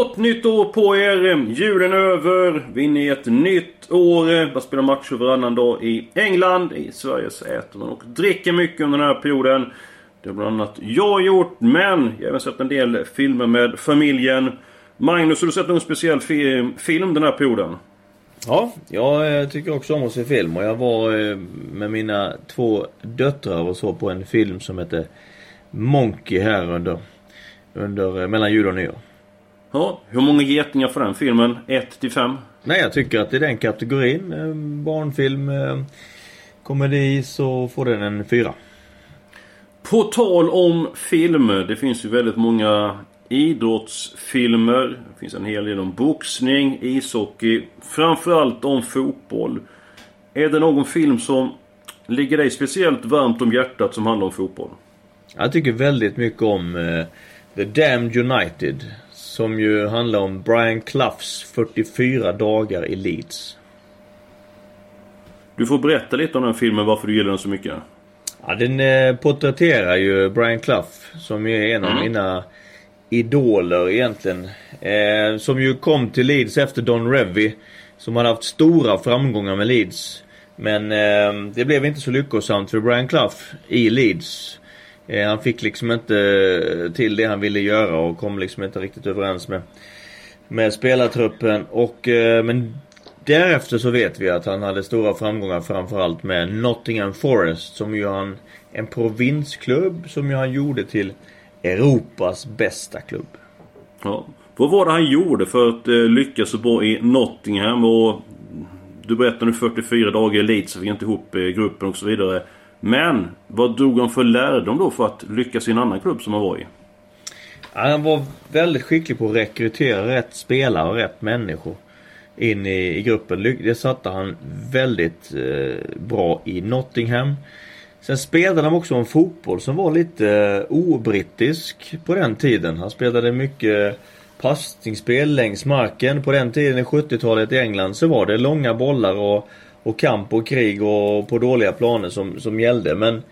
Gott nytt år på er! Julen är över. Vi är inne i ett nytt år. Bara spelar matcher varannan dag i England. I Sverige så äter man och dricker mycket under den här perioden. Det har bland annat jag gjort, men jag har även sett en del filmer med familjen. Magnus, har du sett någon speciell fi film den här perioden? Ja, jag eh, tycker också om att se film och jag var eh, med mina två döttrar och så på en film som heter Monkey här under, under eh, mellan jul och nyår. Ja, hur många getingar får den filmen? 1 till 5? Nej, jag tycker att i den kategorin, barnfilm, komedi, så får den en fyra. På tal om film. Det finns ju väldigt många idrottsfilmer. Det finns en hel del om boxning, ishockey, framförallt om fotboll. Är det någon film som ligger dig speciellt varmt om hjärtat som handlar om fotboll? Jag tycker väldigt mycket om uh, The Damned United. Som ju handlar om Brian Cloughs 44 dagar i Leeds. Du får berätta lite om den filmen, varför du gillar den så mycket. Ja, den eh, porträtterar ju Brian Clough som är en av mm. mina idoler egentligen. Eh, som ju kom till Leeds efter Don Revy. Som hade haft stora framgångar med Leeds. Men eh, det blev inte så lyckosamt för Brian Clough i Leeds. Eh, han fick liksom inte eh, till det han ville göra och kom liksom inte riktigt överens med, med spelartruppen. Och, eh, men därefter så vet vi att han hade stora framgångar framförallt med Nottingham Forest som ju han en provinsklubb som ju han gjorde till Europas bästa klubb. Ja. Vad var det han gjorde för att lyckas så bra i Nottingham? Och du berättade nu 44 dagar i Leeds, fick inte ihop gruppen och så vidare. Men vad drog han för lärdom då för att lyckas i en annan klubb som han var i? Ja, han var väldigt skicklig på att rekrytera rätt spelare och rätt människor in i, i gruppen. Det satte han väldigt eh, bra i Nottingham. Sen spelade han också en fotboll som var lite eh, obrittisk på den tiden. Han spelade mycket passningsspel längs marken. På den tiden i 70-talet i England så var det långa bollar och, och kamp och krig och på dåliga planer som, som gällde. Men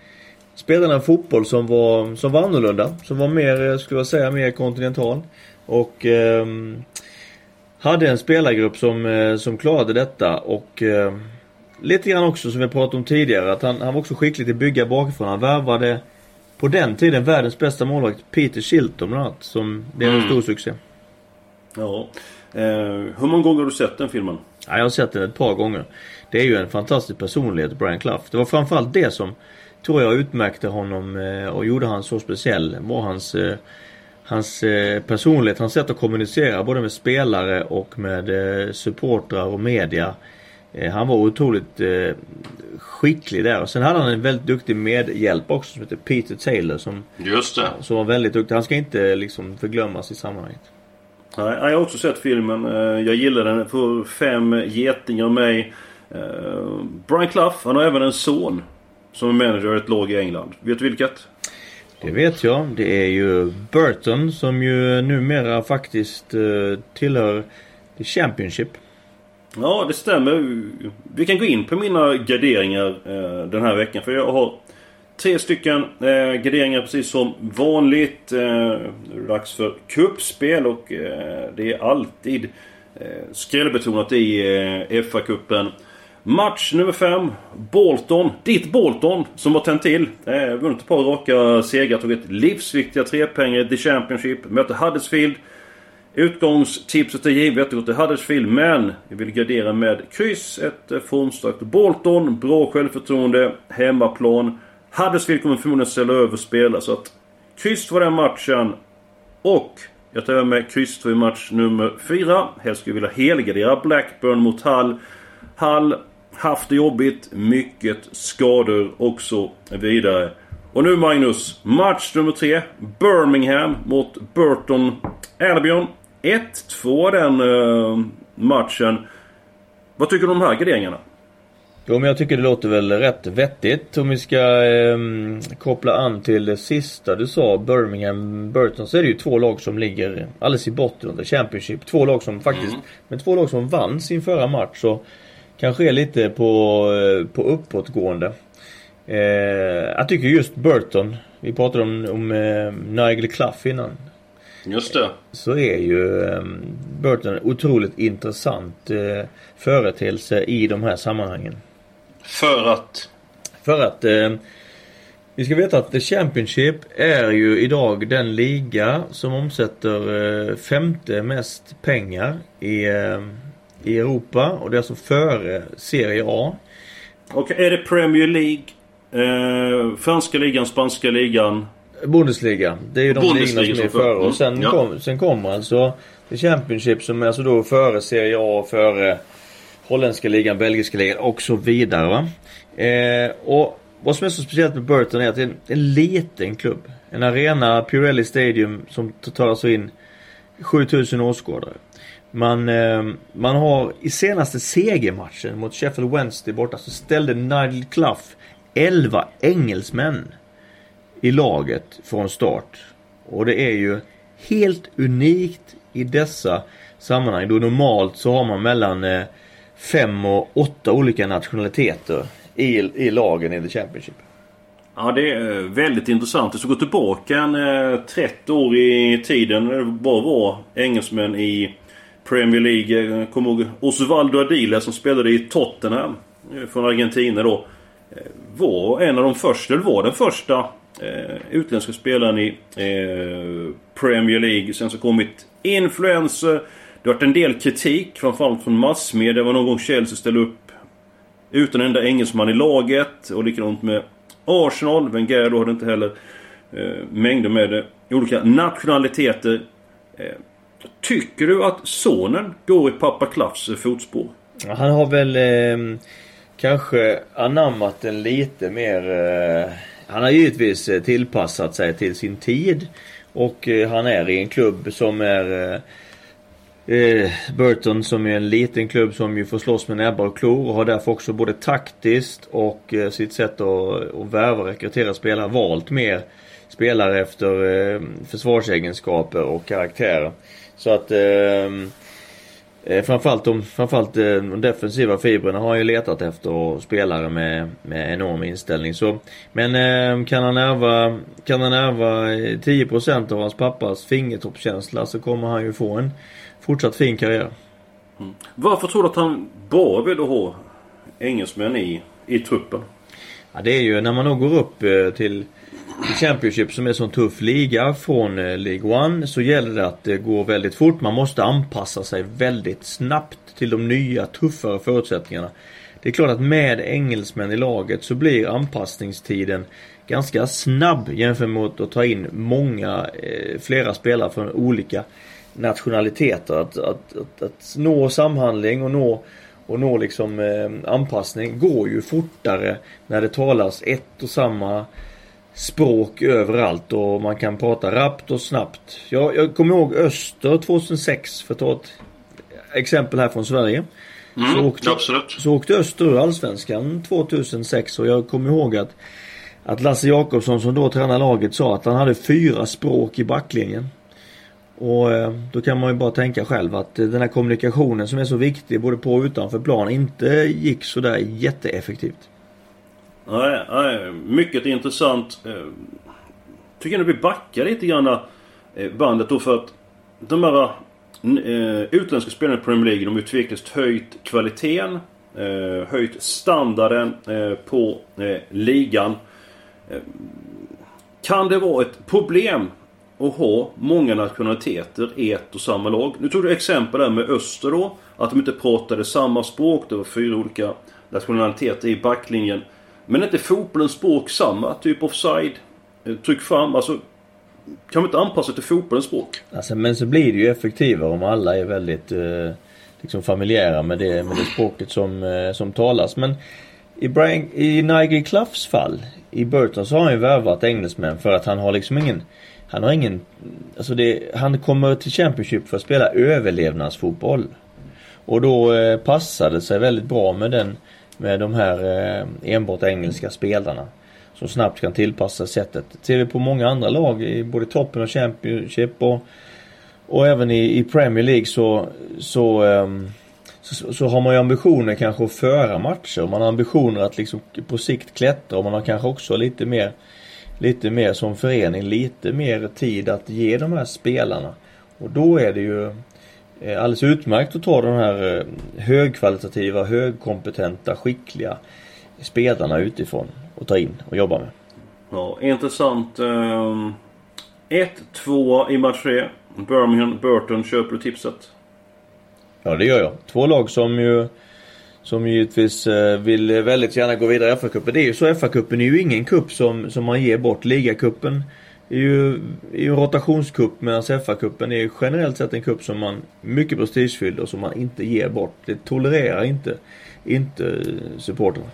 spelade en fotboll som var, som var annorlunda. Som var mer, skulle jag säga, mer kontinental. Och eh, hade en spelargrupp som, eh, som klarade detta och eh, lite grann också som vi pratat om tidigare att han, han var också skicklig i att bygga bakifrån. Han värvade på den tiden världens bästa målvakt Peter Shilton bland annat som blev en mm. stor succé. Ja. Eh, hur många gånger har du sett den filmen? Ja, jag har sett den ett par gånger. Det är ju en fantastisk personlighet, Brian Clough. Det var framförallt det som tror jag utmärkte honom eh, och gjorde han så speciell. Var hans eh, hans eh, personlighet, hans sätt att kommunicera både med spelare och med supportrar och media. Han var otroligt skicklig där. Och sen hade han en väldigt duktig medhjälp också som heter Peter Taylor. Som, Just det. Som var väldigt duktig. Han ska inte liksom förglömmas i sammanhanget. Nej, jag har också sett filmen. Jag gillar den. För fem getingar av mig. Brian Clough, han har även en son. Som är manager i ett lag i England. Vet du vilket? Det vet jag. Det är ju Burton som ju numera faktiskt uh, tillhör The Championship. Ja, det stämmer. Vi kan gå in på mina garderingar uh, den här veckan. För jag har tre stycken garderingar precis som vanligt. Nu är det dags för kuppspel och det är alltid skrällbetonat i FA-cupen. Match nummer 5. Bolton. Ditt Bolton som har tänt till. Eh, vunnit ett par raka segrar. Tagit livsviktiga trepengar i The Championship. Möter Huddersfield. Utgångstipset är givet. Går till Huddersfield. Men vi vill gardera med kryss. Ett eh, formstarkt Bolton. Bra självförtroende. Hemmaplan. Huddersfield kommer förmodligen ställa över spelare. Så att kryss för den matchen. Och jag tar med kryss i match nummer 4. Helst skulle jag vilja helgardera Blackburn mot Hull. Hull haft det jobbigt, mycket skador och så vidare. Och nu Magnus, match nummer tre. Birmingham mot Burton Albion. 1-2 den uh, matchen. Vad tycker du om de här garderingarna? Jo men jag tycker det låter väl rätt vettigt om vi ska eh, koppla an till det sista du sa, Birmingham Burton, så är det ju två lag som ligger alldeles i botten av the Championship. Två lag som faktiskt, mm. men två lag som vann sin förra match så kanske är lite på, på uppåtgående. Eh, jag tycker just Burton, vi pratade om, om eh, Nigel Clough innan. Just det. Så är ju eh, Burton en otroligt intressant eh, företeelse i de här sammanhangen. För att? För att eh, vi ska veta att The Championship är ju idag den liga som omsätter eh, femte mest pengar i, eh, i Europa och det är alltså före Serie A. Och är det Premier League, eh, franska ligan, spanska ligan? Bundesliga. Det är ju de ligorna som är före. Och sen, mm. ja. kom, sen kommer alltså The Championship som är alltså då före Serie A, före holländska ligan, belgiska ligan och så vidare. Eh, och vad som är så speciellt med Burton är att det är en, en liten klubb. En arena, Pirelli Stadium, som tar alltså in 7000 åskådare. Man, eh, man har i senaste segermatchen mot Sheffield Wednesday borta så ställde Nigel Clough 11 engelsmän i laget från start. Och det är ju helt unikt i dessa sammanhang. Då normalt så har man mellan eh, fem och åtta olika nationaliteter i, i lagen i The Championship. Ja det är eh, väldigt intressant. Det ska gå tillbaka en eh, 30 år i tiden det bara var engelsmän i Premier League. Jag kommer ihåg Osvaldo Adila som spelade i Tottenham eh, från Argentina då. Eh, var en av de första, eller var den första eh, utländska spelaren i eh, Premier League. Sen så kommit influenser. det har varit en del kritik, framförallt från massmedia. Det var någon gång Chelsea ställde upp utan en enda engelsman i laget. Och likadant med Arsenal. Wenger då hade inte heller eh, mängder med det. olika nationaliteter. Tycker du att sonen går i pappa Klaffs fotspår? Han har väl eh, kanske anammat den lite mer... Eh, han har givetvis eh, tillpassat sig till sin tid. Och eh, han är i en klubb som är eh, eh, Burton som är en liten klubb som ju får slåss med näbbar och klor och har därför också både taktiskt och eh, sitt sätt att, att värva och rekrytera spelare valt mer spelare efter försvarsegenskaper och karaktärer. Så att ehm, eh, framförallt, de, framförallt eh, de defensiva fibrerna har han ju letat efter spelare med, med enorm inställning. Så, men eh, kan han ärva, kan han ärva eh, 10% av hans pappas fingertoppskänsla så kommer han ju få en fortsatt fin karriär. Mm. Varför tror du att han bara vill ha engelsmän i, i truppen? Ja, det är ju när man då går upp eh, till Championship som är en sån tuff liga från eh, League One så gäller det att det går väldigt fort. Man måste anpassa sig väldigt snabbt till de nya tuffare förutsättningarna. Det är klart att med engelsmän i laget så blir anpassningstiden ganska snabb jämfört med att ta in många, eh, flera spelare från olika nationaliteter. Att, att, att, att nå samhandling och nå, och nå liksom eh, anpassning går ju fortare när det talas ett och samma språk överallt och man kan prata rappt och snabbt. Jag, jag kommer ihåg Öster 2006 för att ta ett exempel här från Sverige. Mm, så, åkte, absolut. så åkte Öster ur Allsvenskan 2006 och jag kommer ihåg att att Lasse Jakobsson som då tränade laget sa att han hade fyra språk i backlinjen. Och eh, då kan man ju bara tänka själv att den här kommunikationen som är så viktig både på och utanför plan inte gick sådär jätteeffektivt. Nej, nej mycket intressant. Eh, tycker ändå vi backar lite grann eh, bandet då för att de här utländska spelarna i Premier League de har tveklöst höjt kvaliteten. Höjt standarden på ligan. Kan det vara ett problem och ha många nationaliteter i ett och samma lag. Nu tog du exempel där med Öster då. Att de inte pratade samma språk. Det var fyra olika nationaliteter i backlinjen. Men är inte fotbollens språk samma? Typ offside, eh, tryck fram. Alltså, kan vi inte anpassa till fotbollens språk? Alltså, men så blir det ju effektivare om alla är väldigt eh, liksom familjära med det, med det språket som, eh, som talas. Men i, Brian, i Nigel Cloughs fall, i Burton, så har han ju värvat engelsmän för att han har liksom ingen han har ingen... Alltså det, han kommer till Championship för att spela överlevnadsfotboll. Och då eh, passade det sig väldigt bra med den med de här eh, enbart engelska spelarna. Som snabbt kan tillpassa sättet. Ser vi på många andra lag i både toppen och Championship och, och även i, i Premier League så, så, eh, så, så, har man ju ambitioner kanske att föra matcher. Man har ambitioner att liksom på sikt klättra och man har kanske också lite mer lite mer som förening, lite mer tid att ge de här spelarna. Och då är det ju eh, alldeles utmärkt att ta de här eh, högkvalitativa, högkompetenta, skickliga spelarna utifrån och ta in och jobba med. Ja, intressant. 1-2 ehm, i match 3. Birmingham, Burton. Köper du tipset? Ja, det gör jag. Två lag som ju som givetvis eh, vill väldigt gärna gå vidare i FA-cupen. Det är ju så, FA-cupen är ju ingen cup som, som man ger bort. Ligacupen är ju, är ju en rotationscup medan FA-cupen är ju generellt sett en cup som man mycket prestigefylld och som man inte ger bort. Det tolererar inte, inte supportrarna.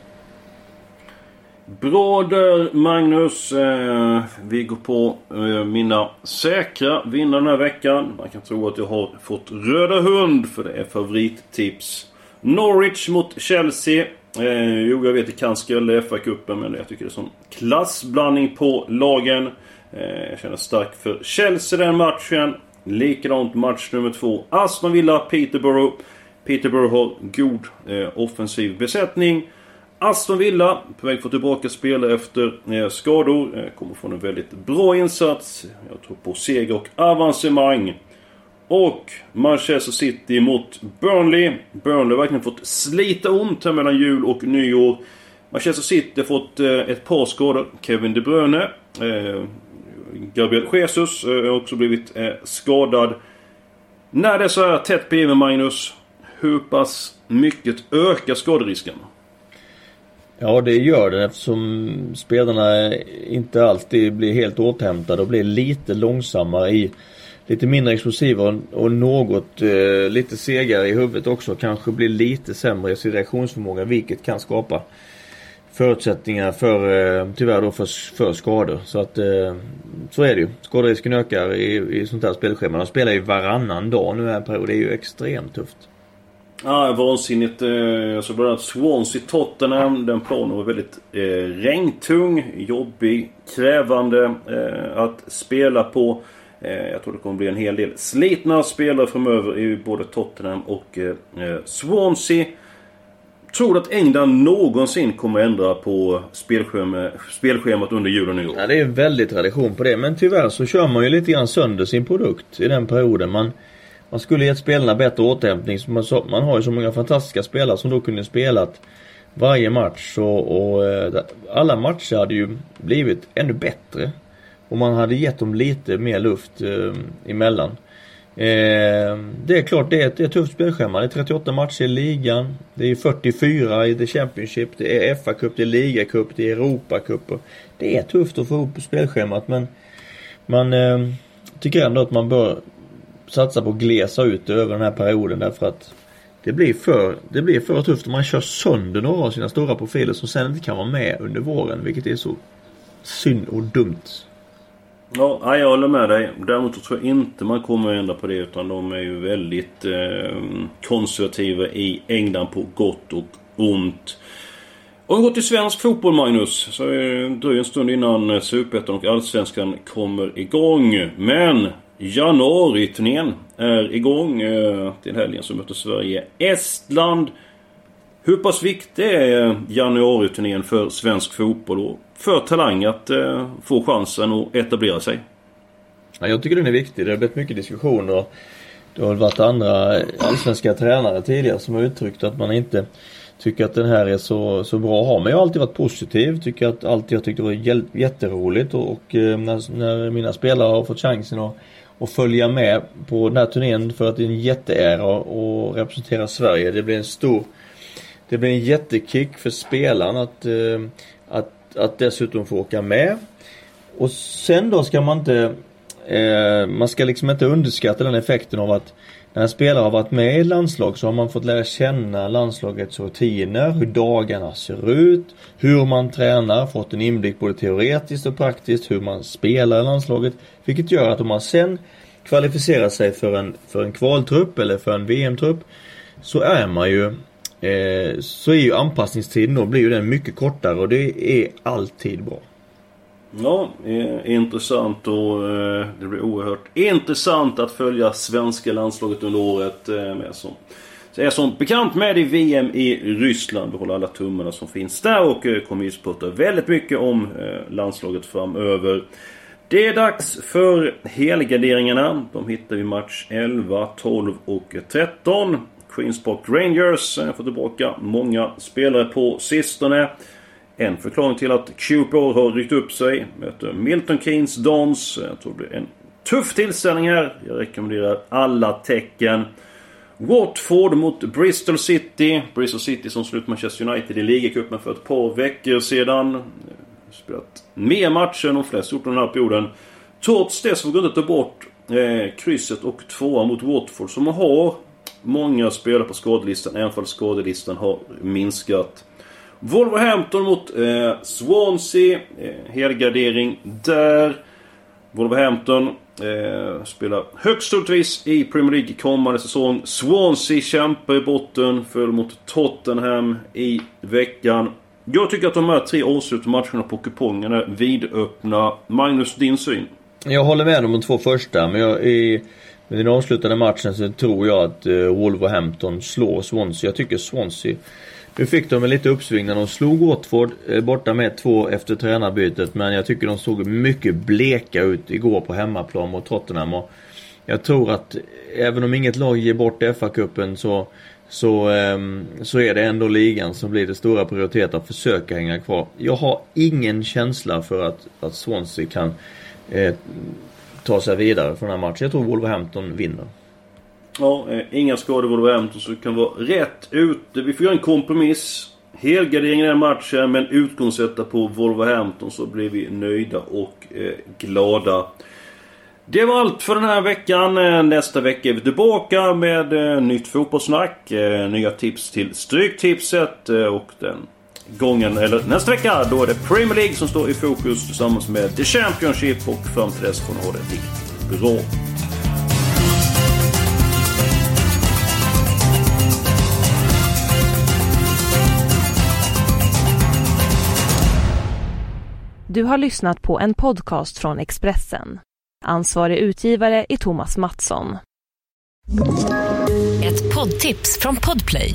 Bra där Magnus. Eh, vi går på eh, mina säkra vinnare den här veckan. Man kan tro att jag har fått röda hund för det är favorittips. Norwich mot Chelsea. Eh, jo, jag vet det kan skrälla FA-cupen men jag tycker det är sån klassblandning på lagen. Eh, jag känner starkt för Chelsea den matchen. Likadant match nummer två. Aston Villa, Peterborough. Peterborough har god eh, offensiv besättning. Aston Villa, på väg att få tillbaka spel efter eh, skador. Eh, kommer från en väldigt bra insats. Jag tror på seger och avancemang. Och Manchester City mot Burnley. Burnley har verkligen fått slita ont här mellan jul och nyår. Manchester City har fått eh, ett par skador. Kevin De Bruyne. Eh, Gabriel Jesus eh, har också blivit skadad. När det är så här tätt bredvid Magnus. Hur pass mycket ökar skaderisken? Ja det gör det eftersom spelarna inte alltid blir helt återhämtade och blir lite långsammare i lite mindre explosiva och något eh, lite segare i huvudet också. Kanske blir lite sämre i sin reaktionsförmåga vilket kan skapa förutsättningar för, eh, tyvärr då för, för skador. Så att eh, så är det ju. Skaderisken ökar i, i sånt här spelschema. De spelar ju varannan dag nu här period. Det är ju extremt tufft. Ja, vansinnigt. Eh, så bland annat Swansea Tottenham. Den planen var väldigt eh, regntung, jobbig, krävande eh, att spela på. Eh, jag tror det kommer bli en hel del slitna spelare framöver i både Tottenham och eh, eh, Swansea. Tror du att England någonsin kommer ändra på spelschema, spelschemat under jul och nyår? Ja, det är en väldig tradition på det. Men tyvärr så kör man ju lite grann sönder sin produkt i den perioden. Man, man skulle gett spelarna bättre återhämtning. Man, så, man har ju så många fantastiska spelare som då kunde spelat varje match och, och alla matcher hade ju blivit ännu bättre och man hade gett dem lite mer luft eh, emellan. Eh, det är klart det är, ett, det är ett tufft spelschema. Det är 38 matcher i ligan. Det är 44 i The Championship. Det är FA-cup, det är ligacup, det är Europacup. Det är tufft att få ihop spelschemat men man eh, tycker ändå att man bör satsa på att glesa ut över den här perioden därför att det blir för, det blir för tufft om man kör sönder några av sina stora profiler som sen inte kan vara med under våren vilket är så synd och dumt. Ja, jag håller med dig. Däremot tror jag inte man kommer att ändra på det utan de är ju väldigt eh, konservativa i England på gott och ont. Om vi går till svensk fotboll Magnus. Så det dröjer en stund innan eh, Superettan och Allsvenskan kommer igång. Men januariturnén är igång. Eh, till helgen så möter Sverige Estland. Hur pass viktig är eh, januariturnén för svensk fotboll och för Talang att eh, få chansen att etablera sig? Ja, jag tycker den är viktig. Det har blivit mycket diskussioner. det har varit andra allsvenska tränare tidigare som har uttryckt att man inte tycker att den här är så, så bra att ha. Men jag har alltid varit positiv. Tycker att allt jag tyckte var jätteroligt och, och eh, när, när, mina spelare har fått chansen att, att följa med på den här turnén för att det är en jätteära att representera Sverige. Det blir en stor det blir en jättekick för spelaren att, eh, att, att dessutom få åka med. Och sen då ska man inte eh, Man ska liksom inte underskatta den effekten av att när en spelare har varit med i landslag så har man fått lära känna landslagets rutiner, hur dagarna ser ut, hur man tränar, fått en inblick både teoretiskt och praktiskt, hur man spelar i landslaget. Vilket gör att om man sen kvalificerar sig för en, för en kvaltrupp eller för en VM-trupp så är man ju eh, så är ju anpassningstiden då blir ju den mycket kortare och det är alltid bra. Ja, eh, intressant och eh, det blir oerhört intressant att följa svenska landslaget under året. Eh, med som, så är som bekant med i VM i Ryssland. Vi håller alla tummarna som finns där och eh, kommer ju prata väldigt mycket om eh, landslaget framöver. Det är dags för helgarderingarna. De hittar vi match 11, 12 och 13. Queens Park Rangers eh, får tillbaka många spelare på sistone. En förklaring till att Cupor har ryckt upp sig. Möter Milton Keynes Dons. Jag tror det blir en tuff tillställning här. Jag rekommenderar alla tecken. Watford mot Bristol City. Bristol City som slut Manchester United i ligacupen för ett par veckor sedan. Spelat mer matcher än de flesta gjort den här perioden. Trots det så får vi inte ta bort eh, krysset och tvåa mot Watford som har många spelare på skadelistan. Även om skadelistan har minskat. Wolverhampton mot eh, Swansea. Eh, helgardering där. Wolverhampton eh, spelar högst troligtvis i Premier League kommande säsong. Swansea kämpar i botten. Föll mot Tottenham i veckan. Jag tycker att de här tre avslutande på kupongen är vidöppna. Magnus, din syn? Jag håller med om de två första, men jag, är... Men i den avslutande matchen så tror jag att eh, Wolverhampton slår Swansea. Jag tycker Swansea nu fick de en lite uppsving när de slog Watford eh, borta med två efter tränarbytet. Men jag tycker de såg mycket bleka ut igår på hemmaplan mot Tottenham. Och jag tror att eh, även om inget lag ger bort FA-cupen så, så, ehm, så är det ändå ligan som blir det stora prioritet att försöka hänga kvar. Jag har ingen känsla för att, att Swansea kan eh, ta sig vidare från den här matchen. Jag tror Wolverhampton vinner. Ja, eh, inga skador Wolverhampton så det kan vara rätt ute. Vi får göra en kompromiss. Helgardering i den matchen men utgångssätta på Wolverhampton så blir vi nöjda och eh, glada. Det var allt för den här veckan. Eh, nästa vecka är vi tillbaka med eh, nytt fotbollssnack. Eh, nya tips till Stryktipset eh, och den gången, eller nästa vecka, då är det Premier League som står i fokus tillsammans med The Championship och fram till dess får ni ha det riktigt bra. Du har lyssnat på en podcast från Expressen. Ansvarig utgivare är Thomas Mattsson. Ett poddtips från Podplay.